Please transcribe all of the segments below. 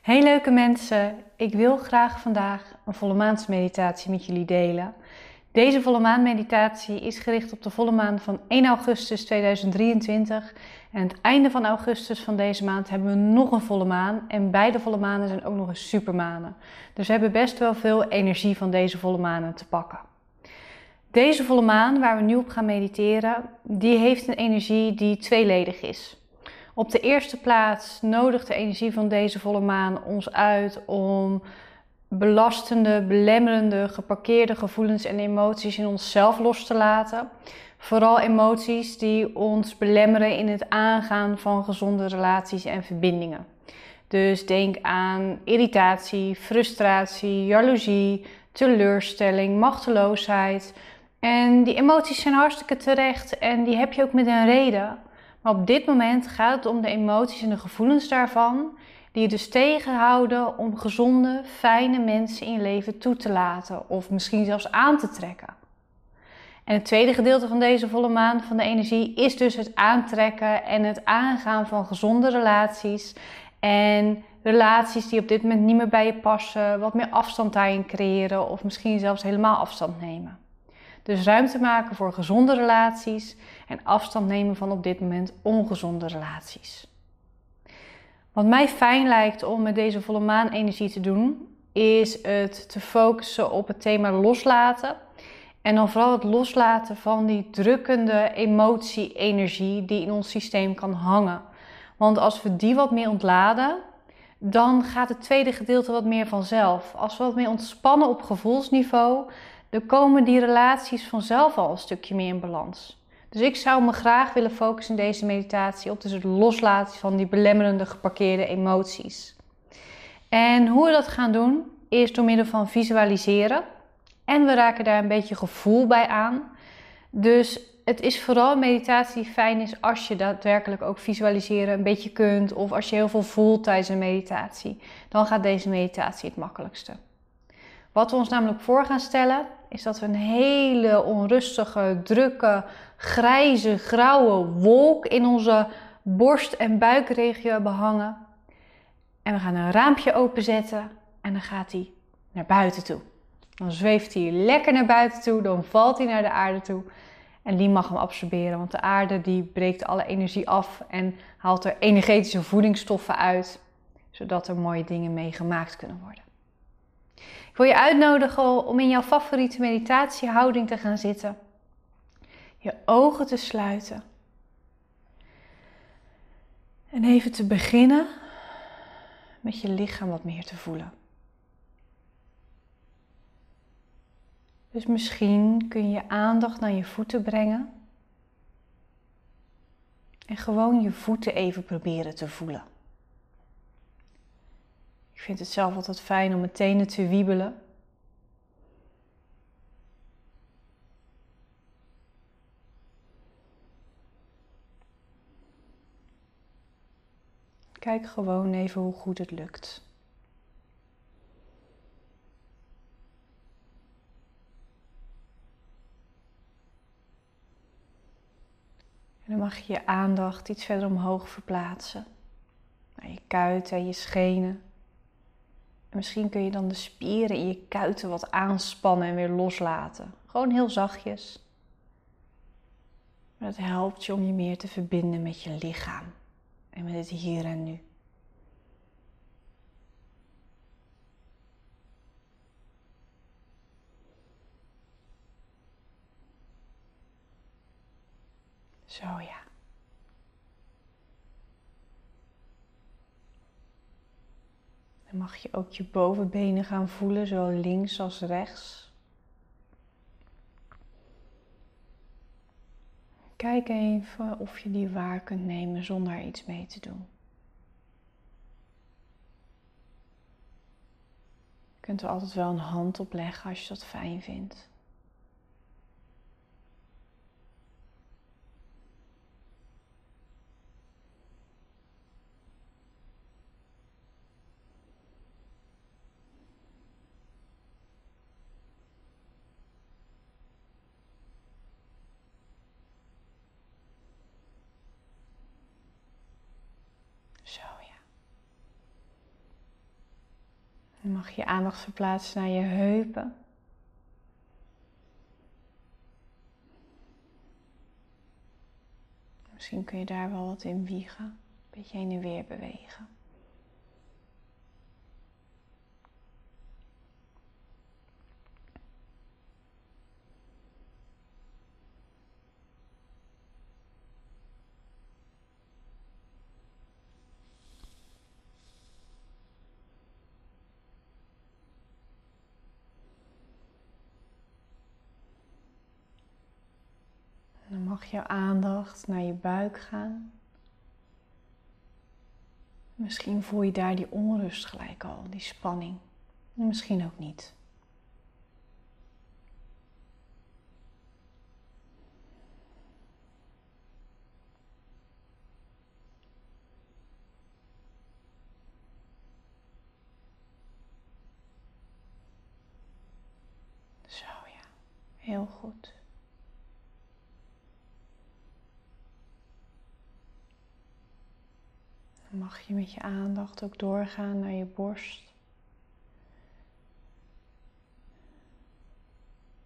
Hey leuke mensen, ik wil graag vandaag een volle maansmeditatie met jullie delen. Deze volle maanmeditatie is gericht op de volle maan van 1 augustus 2023. En het einde van augustus van deze maand hebben we nog een volle maan. En beide volle manen zijn ook nog eens supermanen. Dus we hebben best wel veel energie van deze volle manen te pakken. Deze volle maan, waar we nu op gaan mediteren, die heeft een energie die tweeledig is. Op de eerste plaats nodigt de energie van deze volle maan ons uit om belastende, belemmerende, geparkeerde gevoelens en emoties in onszelf los te laten. Vooral emoties die ons belemmeren in het aangaan van gezonde relaties en verbindingen. Dus denk aan irritatie, frustratie, jaloezie, teleurstelling, machteloosheid. En die emoties zijn hartstikke terecht en die heb je ook met een reden. Maar op dit moment gaat het om de emoties en de gevoelens daarvan, die je dus tegenhouden om gezonde, fijne mensen in je leven toe te laten of misschien zelfs aan te trekken. En het tweede gedeelte van deze volle maan van de energie is dus het aantrekken en het aangaan van gezonde relaties en relaties die op dit moment niet meer bij je passen, wat meer afstand daarin creëren of misschien zelfs helemaal afstand nemen. Dus ruimte maken voor gezonde relaties en afstand nemen van op dit moment ongezonde relaties. Wat mij fijn lijkt om met deze volle maan energie te doen, is het te focussen op het thema loslaten. En dan vooral het loslaten van die drukkende emotie-energie die in ons systeem kan hangen. Want als we die wat meer ontladen, dan gaat het tweede gedeelte wat meer vanzelf. Als we wat meer ontspannen op gevoelsniveau, dan komen die relaties vanzelf al een stukje meer in balans. Dus ik zou me graag willen focussen in deze meditatie op dus het loslaten van die belemmerende geparkeerde emoties. En hoe we dat gaan doen is door middel van visualiseren. En we raken daar een beetje gevoel bij aan. Dus het is vooral een meditatie die fijn is als je daadwerkelijk ook visualiseren een beetje kunt. Of als je heel veel voelt tijdens een meditatie. Dan gaat deze meditatie het makkelijkste. Wat we ons namelijk voor gaan stellen, is dat we een hele onrustige, drukke, grijze, grauwe wolk in onze borst- en buikregio hebben hangen. En we gaan een raampje openzetten en dan gaat hij naar buiten toe. Dan zweeft hij lekker naar buiten toe, dan valt hij naar de aarde toe. En die mag hem absorberen, want de aarde die breekt alle energie af en haalt er energetische voedingsstoffen uit, zodat er mooie dingen mee gemaakt kunnen worden. Ik wil je uitnodigen om in jouw favoriete meditatiehouding te gaan zitten. Je ogen te sluiten. En even te beginnen met je lichaam wat meer te voelen. Dus misschien kun je je aandacht naar je voeten brengen. En gewoon je voeten even proberen te voelen. Ik vind het zelf altijd fijn om mijn tenen te wiebelen. Kijk gewoon even hoe goed het lukt. En dan mag je je aandacht iets verder omhoog verplaatsen. Naar je kuiten en je schenen. En misschien kun je dan de spieren in je kuiten wat aanspannen en weer loslaten. Gewoon heel zachtjes. Dat helpt je om je meer te verbinden met je lichaam en met het hier en nu. Zo ja. Dan mag je ook je bovenbenen gaan voelen, zowel links als rechts. Kijk even of je die waar kunt nemen zonder er iets mee te doen. Je kunt er altijd wel een hand op leggen als je dat fijn vindt. Zo ja. Dan mag je aandacht verplaatsen naar je heupen. Misschien kun je daar wel wat in wiegen, een beetje heen en weer bewegen. Dan mag jouw aandacht naar je buik gaan. Misschien voel je daar die onrust gelijk al, die spanning. Misschien ook niet. Zo ja, heel goed. Dan mag je met je aandacht ook doorgaan naar je borst.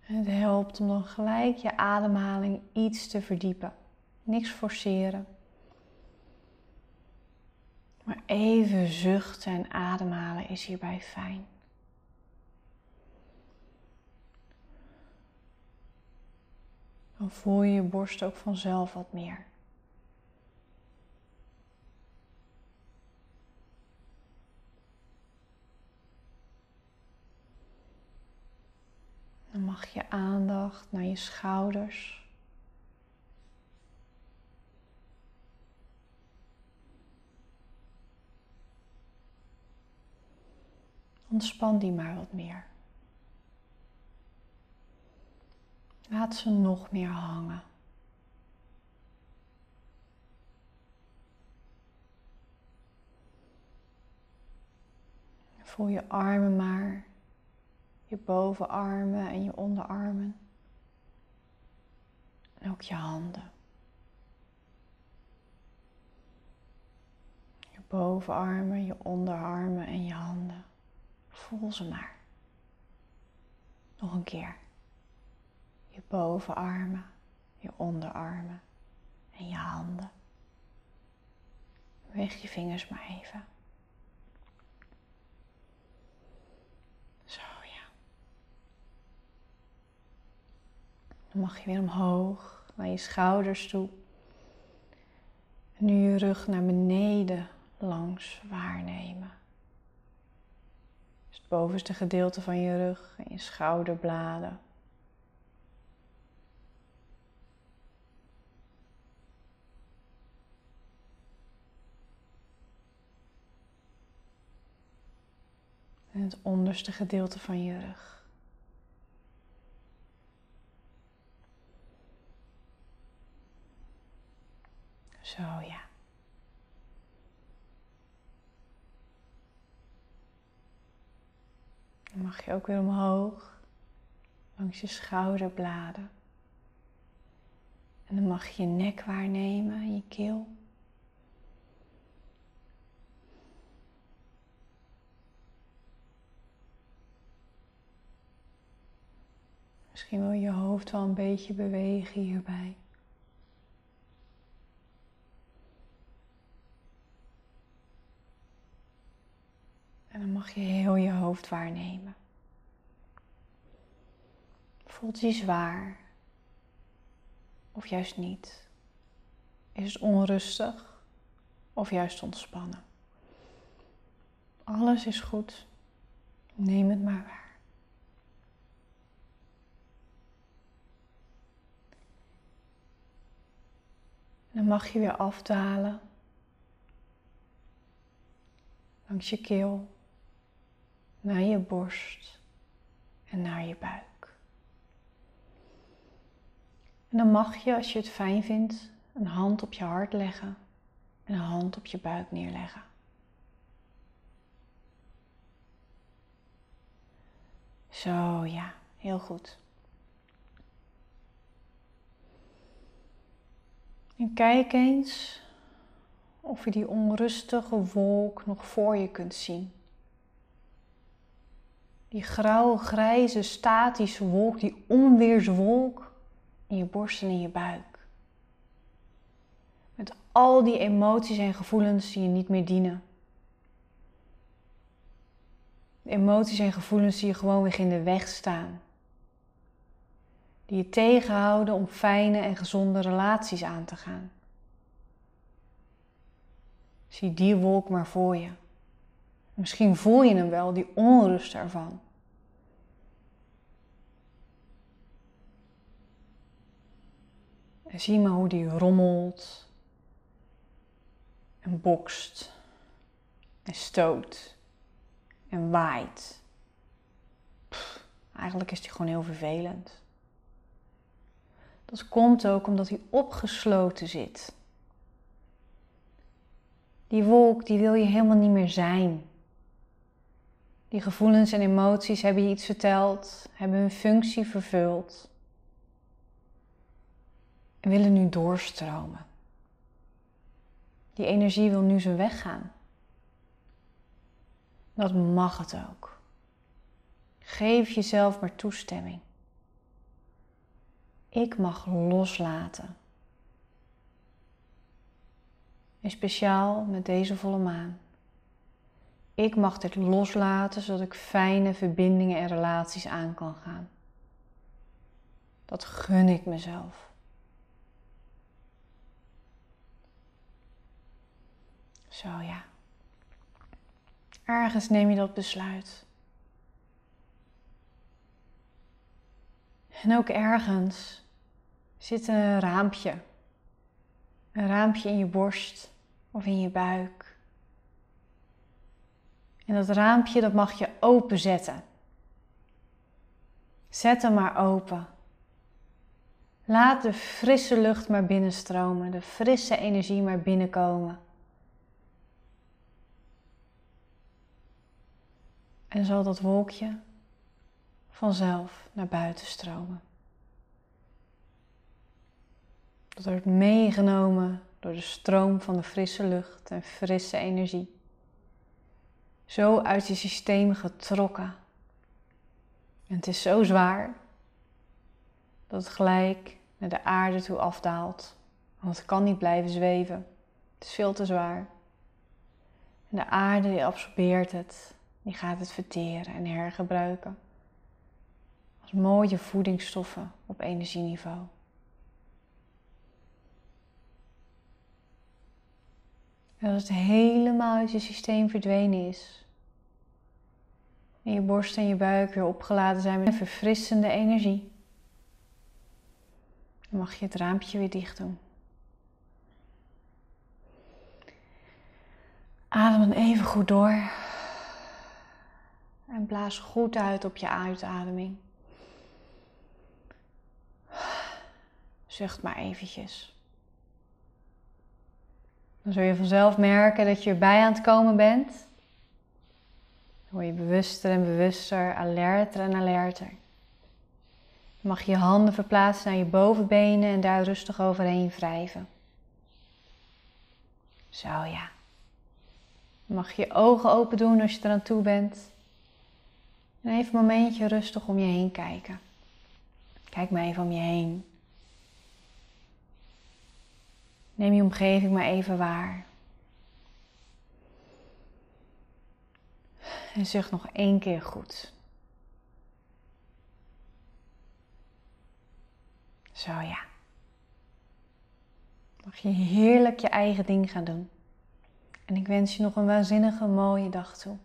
Het helpt om dan gelijk je ademhaling iets te verdiepen. Niks forceren. Maar even zuchten en ademhalen is hierbij fijn. Dan voel je je borst ook vanzelf wat meer. Dan mag je aandacht naar je schouders. Ontspan die maar wat meer. Laat ze nog meer hangen. Voel je armen maar je bovenarmen en je onderarmen. En ook je handen. Je bovenarmen, je onderarmen en je handen. Voel ze maar. Nog een keer. Je bovenarmen, je onderarmen en je handen. Beweeg je vingers maar even. Dan mag je weer omhoog naar je schouders toe. Nu je rug naar beneden langs waarnemen. Dus het bovenste gedeelte van je rug en je schouderbladen. En het onderste gedeelte van je rug. Zo ja. Dan mag je ook weer omhoog langs je schouderbladen. En dan mag je je nek waarnemen en je keel. Misschien wil je je hoofd wel een beetje bewegen hierbij. Dan mag je heel je hoofd waarnemen. Voelt hij zwaar? Of juist niet? Is het onrustig? Of juist ontspannen? Alles is goed. Neem het maar waar. Dan mag je weer afdalen langs je keel naar je borst en naar je buik. En dan mag je, als je het fijn vindt, een hand op je hart leggen en een hand op je buik neerleggen. Zo ja, heel goed. En kijk eens of je die onrustige wolk nog voor je kunt zien. Die grauwe, grijze, statische wolk, die onweerswolk in je borst en in je buik. Met al die emoties en gevoelens die je niet meer dienen. De emoties en gevoelens die je gewoon weer in de weg staan. Die je tegenhouden om fijne en gezonde relaties aan te gaan. Zie die wolk maar voor je. Misschien voel je hem wel, die onrust ervan. En zie maar hoe die rommelt en bokst en stoot en waait. eigenlijk is die gewoon heel vervelend. Dat komt ook omdat hij opgesloten zit. Die wolk, die wil je helemaal niet meer zijn. Die gevoelens en emoties hebben je iets verteld, hebben hun functie vervuld en willen nu doorstromen. Die energie wil nu zijn weg gaan. Dat mag het ook. Geef jezelf maar toestemming. Ik mag loslaten. En speciaal met deze volle maan. Ik mag dit loslaten zodat ik fijne verbindingen en relaties aan kan gaan. Dat gun ik mezelf. Zo ja. Ergens neem je dat besluit. En ook ergens zit een raampje. Een raampje in je borst of in je buik. En dat raampje dat mag je openzetten. Zet hem maar open. Laat de frisse lucht maar binnenstromen, de frisse energie maar binnenkomen. En zal dat wolkje vanzelf naar buiten stromen. Dat wordt meegenomen door de stroom van de frisse lucht en frisse energie. Zo uit je systeem getrokken. En het is zo zwaar dat het gelijk naar de aarde toe afdaalt. Want het kan niet blijven zweven. Het is veel te zwaar. En de aarde die absorbeert het, die gaat het verteren en hergebruiken. Als mooie voedingsstoffen op energieniveau. En als het helemaal uit je systeem verdwenen is. En je borst en je buik weer opgeladen zijn met verfrissende energie. Dan mag je het raampje weer dicht doen. Adem dan even goed door. En blaas goed uit op je uitademing. Zucht maar eventjes. Dan zul je vanzelf merken dat je erbij aan het komen bent. Word je bewuster en bewuster, alerter en alerter. Mag je handen verplaatsen naar je bovenbenen en daar rustig overheen wrijven. Zo ja. Mag je ogen open doen als je er aan toe bent. En even een momentje rustig om je heen kijken. Kijk maar even om je heen. Neem je omgeving maar even waar. En zucht nog één keer goed. Zo ja. Mag je heerlijk je eigen ding gaan doen. En ik wens je nog een waanzinnige mooie dag toe.